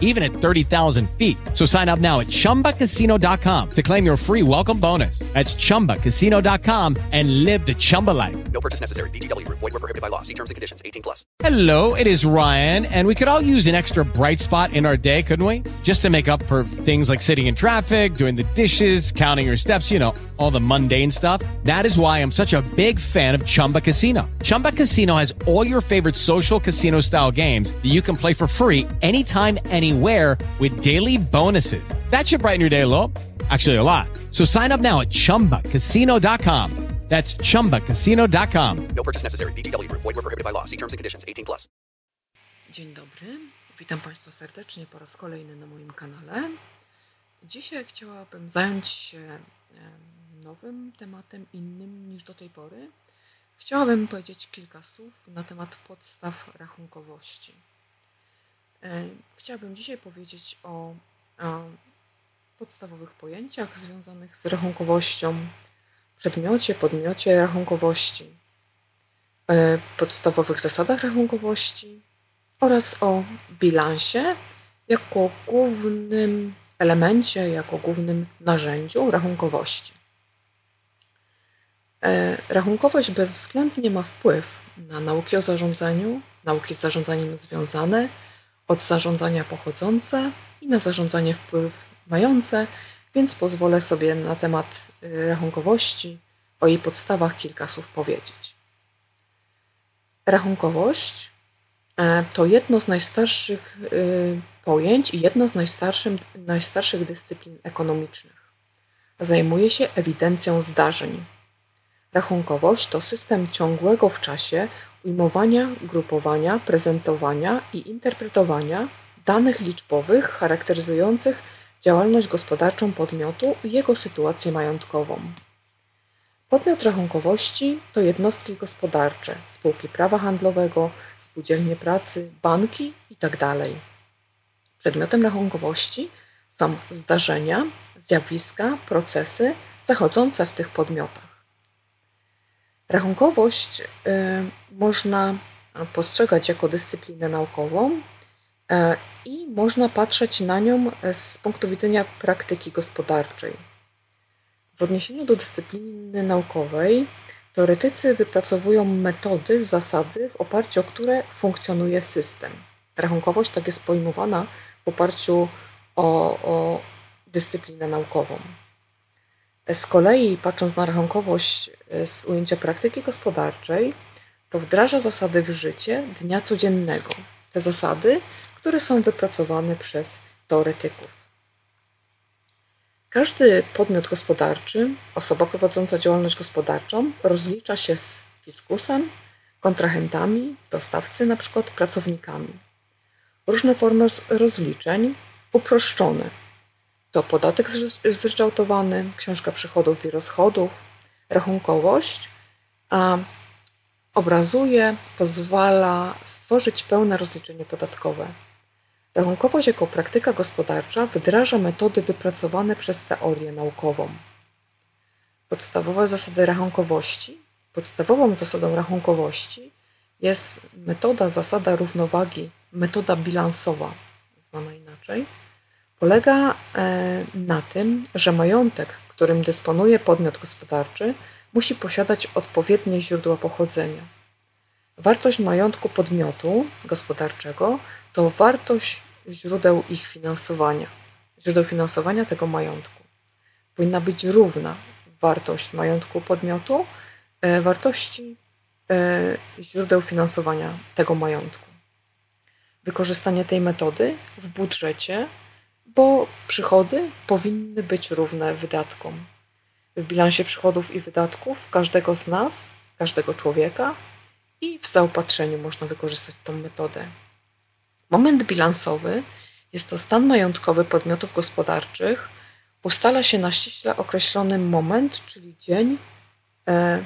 even at 30,000 feet. So sign up now at chumbacasino.com to claim your free welcome bonus. That's chumbacasino.com and live the Chumba life. No purchase necessary. Group. Void were prohibited by law. See terms and conditions. 18 plus. Hello, it is Ryan, and we could all use an extra bright spot in our day, couldn't we? Just to make up for things like sitting in traffic, doing the dishes, counting your steps, you know, all the mundane stuff. That is why I'm such a big fan of Chumba Casino. Chumba Casino has all your favorite social casino style games that you can play for free anytime, anywhere with daily bonuses. That should brighten your day a little. Actually, a lot. So sign up now at chumbacasino.com. That's chumbacasino.com. No purchase necessary. VGW Group. Void were prohibited by law. See terms and conditions. 18 plus. Dzień dobry, witam Państwa serdecznie po raz kolejny na moim kanale. Dzisiaj chciałabym zająć się nowym tematem, innym niż do tej pory. Chciałabym powiedzieć kilka słów na temat podstaw rachunkowości. E, Chciałabym dzisiaj powiedzieć o, o podstawowych pojęciach związanych z rachunkowością, przedmiocie, podmiocie rachunkowości, e, podstawowych zasadach rachunkowości oraz o bilansie jako głównym elemencie, jako głównym narzędziu rachunkowości. E, Rachunkowość bezwzględnie ma wpływ na nauki o zarządzaniu, nauki z zarządzaniem związane, od zarządzania pochodzące i na zarządzanie wpływ mające, więc pozwolę sobie na temat y, rachunkowości, o jej podstawach kilka słów powiedzieć. Rachunkowość e, to jedno z najstarszych y, pojęć i jedno z najstarszych dyscyplin ekonomicznych. Zajmuje się ewidencją zdarzeń. Rachunkowość to system ciągłego w czasie ujmowania, grupowania, prezentowania i interpretowania danych liczbowych charakteryzujących działalność gospodarczą podmiotu i jego sytuację majątkową. Podmiot rachunkowości to jednostki gospodarcze, spółki prawa handlowego, spółdzielnie pracy, banki itd. Przedmiotem rachunkowości są zdarzenia, zjawiska, procesy zachodzące w tych podmiotach. Rachunkowość y, można postrzegać jako dyscyplinę naukową y, i można patrzeć na nią z punktu widzenia praktyki gospodarczej. W odniesieniu do dyscypliny naukowej, teoretycy wypracowują metody, zasady, w oparciu o które funkcjonuje system. Rachunkowość tak jest pojmowana w oparciu o, o dyscyplinę naukową. Z kolei, patrząc na rachunkowość z ujęcia praktyki gospodarczej, to wdraża zasady w życie dnia codziennego. Te zasady, które są wypracowane przez teoretyków. Każdy podmiot gospodarczy, osoba prowadząca działalność gospodarczą, rozlicza się z fiskusem, kontrahentami, dostawcy, np. pracownikami. Różne formy rozliczeń uproszczone to podatek zryczałtowany, książka przychodów i rozchodów, rachunkowość, a obrazuje, pozwala stworzyć pełne rozliczenie podatkowe. Rachunkowość jako praktyka gospodarcza wdraża metody wypracowane przez teorię naukową. Podstawowe zasady rachunkowości. Podstawową zasadą rachunkowości jest metoda, zasada równowagi, metoda bilansowa, zwana inaczej polega e, na tym, że majątek, którym dysponuje podmiot gospodarczy, musi posiadać odpowiednie źródła pochodzenia. Wartość majątku podmiotu gospodarczego to wartość źródeł ich finansowania, źródeł finansowania tego majątku. Powinna być równa wartość majątku podmiotu e, wartości e, źródeł finansowania tego majątku. Wykorzystanie tej metody w budżecie bo przychody powinny być równe wydatkom. W bilansie przychodów i wydatków każdego z nas, każdego człowieka i w zaopatrzeniu można wykorzystać tę metodę. Moment bilansowy jest to stan majątkowy podmiotów gospodarczych. Ustala się na ściśle określony moment, czyli dzień, e,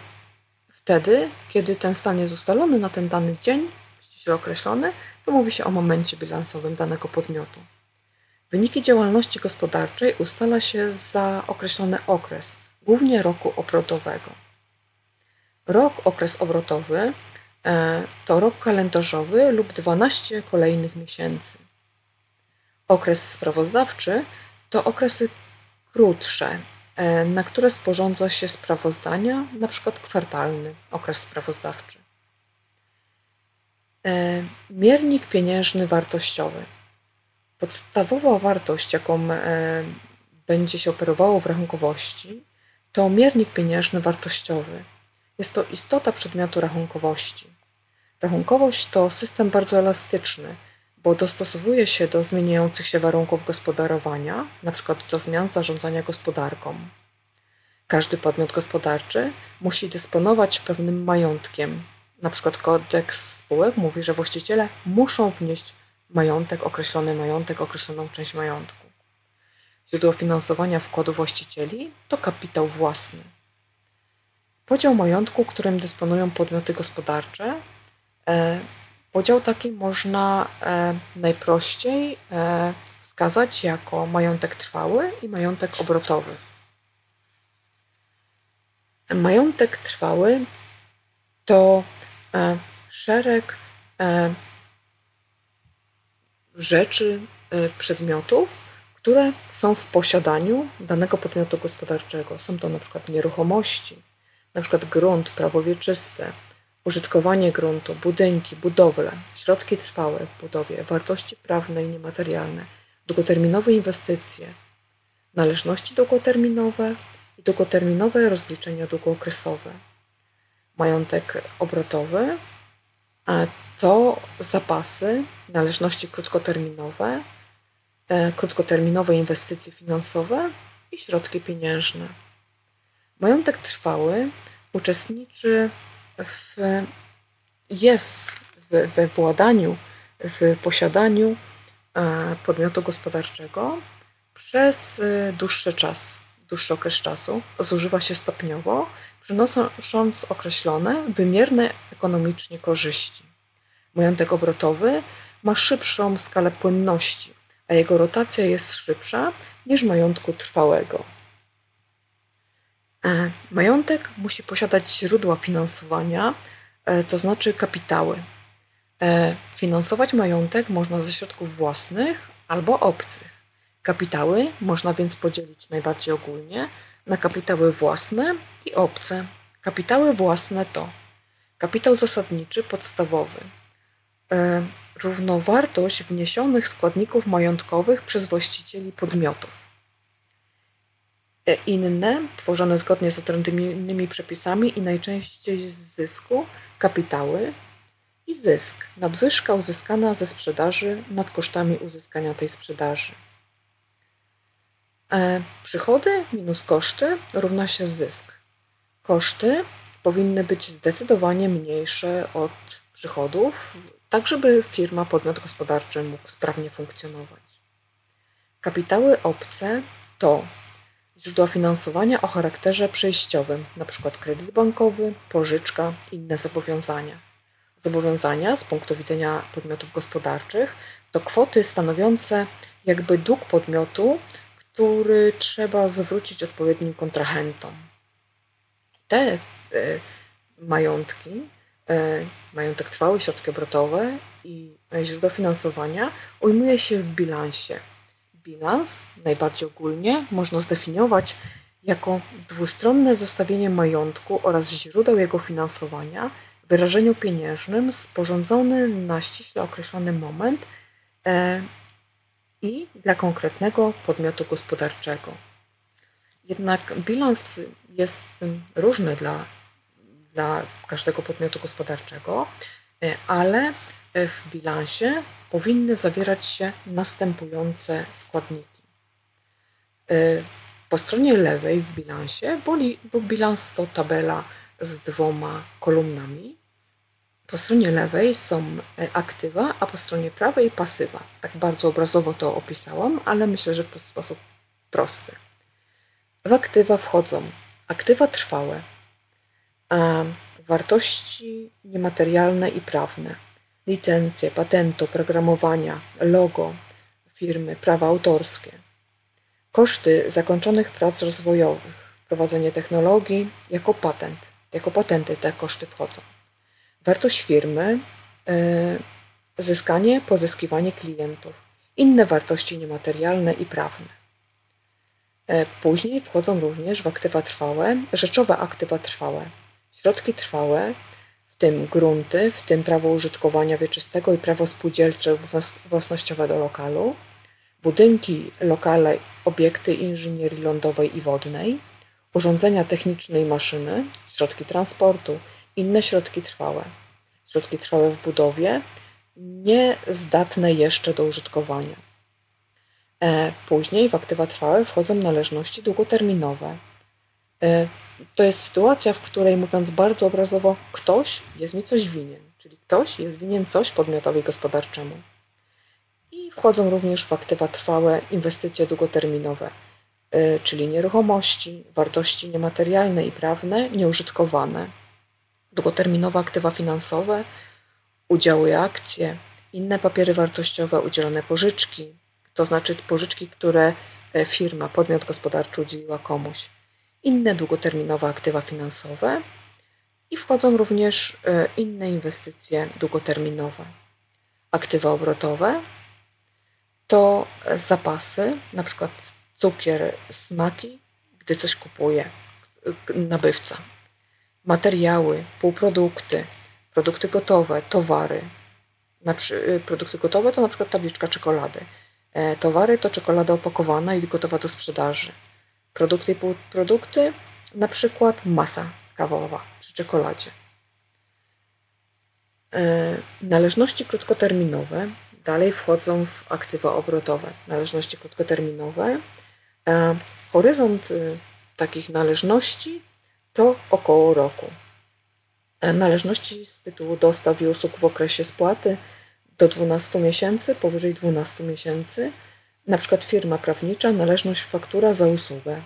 wtedy, kiedy ten stan jest ustalony na ten dany dzień, przyokreślony, to mówi się o momencie bilansowym danego podmiotu. Wyniki działalności gospodarczej ustala się za określony okres, głównie roku obrotowego. Rok, okres obrotowy, e, to rok kalendarzowy lub 12 kolejnych miesięcy. Okres sprawozdawczy to okresy krótsze, e, na które sporządza się sprawozdania, np. kwartalny okres sprawozdawczy. E, miernik pieniężny wartościowy. Podstawowa wartość, jaką e, będzie się operowało w rachunkowości, to miernik pieniężny wartościowy. Jest to istota przedmiotu rachunkowości. Rachunkowość to system bardzo elastyczny, bo dostosowuje się do zmieniających się warunków gospodarowania, np. do zmian zarządzania gospodarką. Każdy podmiot gospodarczy musi dysponować pewnym majątkiem. Na przykład kodeks spółek mówi, że właściciele muszą wnieść majątek, określony majątek, określoną część majątku. Źródło finansowania wkładu właścicieli to kapitał własny. Podział majątku, którym dysponują podmioty gospodarcze. E, podział taki można e, najprościej e, wskazać jako majątek trwały i majątek obrotowy. Majątek trwały to szereg rzeczy, przedmiotów, które są w posiadaniu danego podmiotu gospodarczego. Są to na przykład nieruchomości, na przykład grunt, prawo wieczyste, użytkowanie gruntu, budynki, budowle, środki trwałe w budowie, wartości prawne i niematerialne, długoterminowe inwestycje, należności długoterminowe i długoterminowe rozliczenia długookresowe. Majątek obrotowy to zapasy, należności krótkoterminowe, E, krótkoterminowe inwestycje finansowe i środki pieniężne. Majątek trwały uczestniczy w, jest w, we władaniu, w posiadaniu e, podmiotu gospodarczego przez e, dłuższy czas, dłuższy okres czasu, zużywa się stopniowo, przynosząc określone, wymierne ekonomicznie korzyści. Majątek obrotowy ma szybszą skalę płynności, a jego rotacja jest szybsza niż majątku trwałego. E, majątek musi posiadać źródła finansowania, e, to znaczy kapitały. E, finansować majątek można ze środków własnych albo obcych. Kapitały można więc podzielić najbardziej ogólnie na kapitały własne i obce. Kapitały własne to kapitał zasadniczy podstawowy, równowartość wniesionych składników majątkowych przez właścicieli podmiotów. E, inne, tworzone zgodnie z odrębnymi przepisami i najczęściej z zysku, kapitały i zysk, nadwyżka uzyskana ze sprzedaży nad kosztami uzyskania tej sprzedaży. E, przychody minus koszty równa się zysk. Koszty powinny być zdecydowanie mniejsze od przychodów, tak żeby firma, podmiot gospodarczy mógł sprawnie funkcjonować. Kapitały obce to źródła finansowania o charakterze przejściowym, np. kredyt bankowy, pożyczka, inne zobowiązania. Zobowiązania z punktu widzenia podmiotów gospodarczych to kwoty stanowiące jakby dług podmiotu, który trzeba zwrócić odpowiednim kontrahentom. Te y, majątki E, majątek trwały, środki obrotowe i źródła finansowania ujmuje się w bilansie. Bilans, najbardziej ogólnie, można zdefiniować jako dwustronne zestawienie majątku oraz źródeł jego finansowania w wyrażeniu pieniężnym sporządzony na ściśle określony moment e, i dla konkretnego podmiotu gospodarczego. Jednak bilans jest różny dla dla każdego podmiotu gospodarczego, e, ale w bilansie powinny zawierać się następujące składniki. E, po stronie lewej w bilansie, bo bilans to tabela z dwoma kolumnami. Po stronie lewej są e, aktywa, a po stronie prawej pasywa. Tak bardzo obrazowo to opisałam, ale myślę, że w sposób prosty. W aktywa wchodzą. Aktywa trwałe, wartości niematerialne i prawne, licencje, patentu, programowania, logo firmy, prawa autorskie, koszty zakończonych prac rozwojowych, wprowadzenie technologii jako patent, jako patenty te koszty wchodzą. Wartość firmy, yy, zyskanie, pozyskiwanie klientów, inne wartości niematerialne i prawne. Yy, później wchodzą również w aktywa trwałe, rzeczowe aktywa trwałe, środki trwałe, w tym grunty, w tym prawo użytkowania wieczystego i prawo spółdzielcze własnościowe do lokalu, budynki, lokale, obiekty inżynierii lądowej i wodnej, urządzenia techniczne i maszyny, środki transportu, inne środki trwałe. Środki trwałe w budowie, niezdatne jeszcze do użytkowania. E, później w aktywa trwałe wchodzą należności długoterminowe. E, to jest sytuacja, w której mówiąc bardzo obrazowo, ktoś jest mi coś winien, czyli ktoś jest winien coś podmiotowi gospodarczemu. I wchodzą również w aktywa trwałe inwestycje długoterminowe, y, czyli nieruchomości, wartości niematerialne i prawne, nieużytkowane, długoterminowe aktywa finansowe, udziały akcje, inne papiery wartościowe, udzielone pożyczki, to znaczy pożyczki, które e, firma, podmiot gospodarczy udzieliła komuś, inne długoterminowe aktywa finansowe i wchodzą również e, inne inwestycje długoterminowe. Aktywa obrotowe, to zapasy, na przykład cukier, smaki, gdy coś kupuje nabywca. Materiały, półprodukty, produkty gotowe, towary. Produkty gotowe to na przykład tabliczka czekolady. E, towary to czekolada opakowana i gotowa do sprzedaży. Produkty i półprodukty, na przykład masa kawowa przy czekoladzie. E, należności krótkoterminowe Dalej wchodzą w aktywa obrotowe, należności krótkoterminowe. E, horyzont y, takich należności to około roku. Należności z tytułu dostaw i usług w okresie spłaty do 12 miesięcy, powyżej 12 miesięcy, na przykład firma prawnicza, należność faktura za usługę.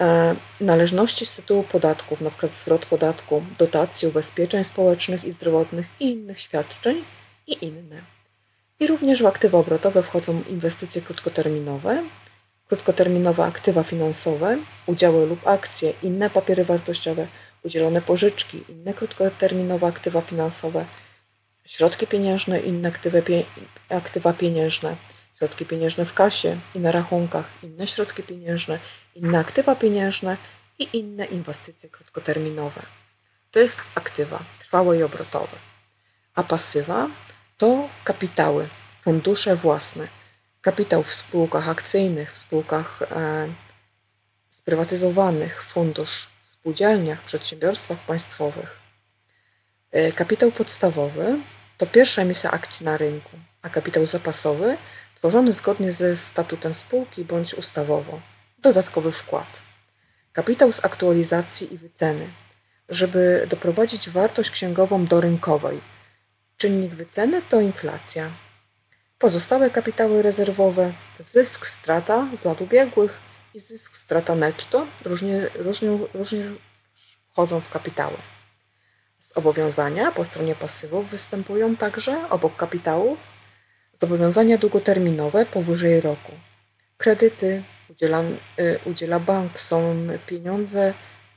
E, należności z tytułu podatków, na przykład zwrot podatku, dotacji, ubezpieczeń społecznych i zdrowotnych i innych świadczeń i inne. I również w aktywa obrotowe wchodzą inwestycje krótkoterminowe, krótkoterminowe aktywa finansowe, udziały lub akcje, inne papiery wartościowe, udzielone pożyczki, inne krótkoterminowe aktywa finansowe, środki pieniężne, inne aktywa pieniężne, środki pieniężne w kasie i na rachunkach, inne środki pieniężne, inne aktywa pieniężne i inne inwestycje krótkoterminowe. To jest aktywa trwałe i obrotowe. A pasywa to kapitały, fundusze własne. Kapitał w spółkach akcyjnych, w spółkach e, sprywatyzowanych, fundusz w spółdzielniach, przedsiębiorstwach państwowych. E, kapitał podstawowy to pierwsza emisja akcji na rynku, a kapitał zapasowy tworzony zgodnie ze statutem spółki bądź ustawowo. Dodatkowy wkład. Kapitał z aktualizacji i wyceny, żeby doprowadzić wartość księgową do rynkowej – Czynnik wyceny to inflacja. Pozostałe kapitały rezerwowe, zysk, strata z lat ubiegłych i zysk, strata netto różnie, różnie, różnie wchodzą w kapitały. Zobowiązania po stronie pasywów występują także obok kapitałów zobowiązania długoterminowe powyżej roku. Kredyty udziela, y, udziela bank, są pieniądze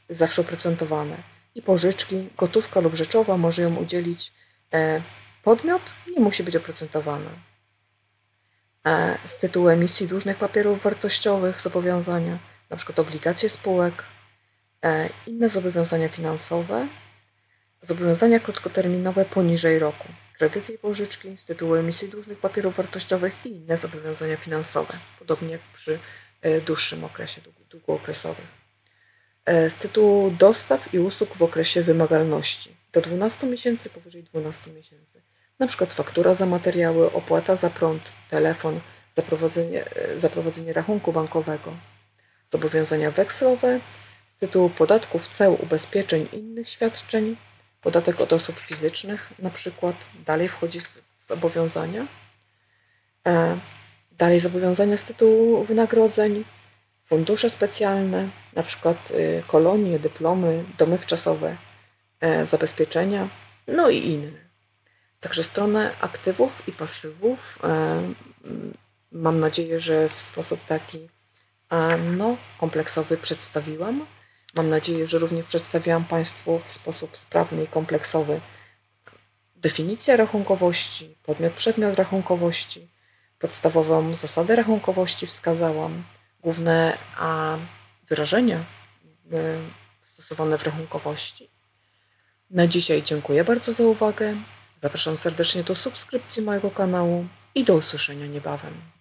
zawsze oprocentowane i pożyczki, gotówka lub rzeczowa może ją udzielić E, podmiot nie musi być oprocentowany. E, z tytułu emisji dłużnych papierów wartościowych zobowiązania, np. obligacje spółek, e, inne zobowiązania finansowe, zobowiązania krótkoterminowe poniżej roku, kredyty i pożyczki z tytułu emisji dłużnych papierów wartościowych i inne zobowiązania finansowe, podobnie jak przy dłuższym okresie, długookresowym. Z tytułu dostaw i usług w okresie wymagalności, do 12 miesięcy, powyżej 12 miesięcy. Na przykład faktura za materiały, opłata za prąd, telefon, zaprowadzenie, e, zaprowadzenie rachunku bankowego, zobowiązania wekslowe z tytułu podatków, ceł, ubezpieczeń i innych świadczeń, podatek od osób fizycznych na przykład, dalej wchodzi zobowiązania, e, dalej zobowiązania z tytułu wynagrodzeń, fundusze specjalne, na przykład y, kolonie, dyplomy, domy wczasowe, E, zabezpieczenia, no i inne. Także stronę aktywów i pasywów e, mam nadzieję, że w sposób taki no, kompleksowy przedstawiłam. Mam nadzieję, że również przedstawiłam Państwu w sposób sprawny i kompleksowy definicję rachunkowości, podmiot, przedmiot rachunkowości, podstawową zasadę rachunkowości wskazałam, główne a, wyrażenia y, stosowane w rachunkowości. Na dzisiaj dziękuję bardzo za uwagę. Zapraszam serdecznie do subskrypcji mojego kanału i do usłyszenia niebawem.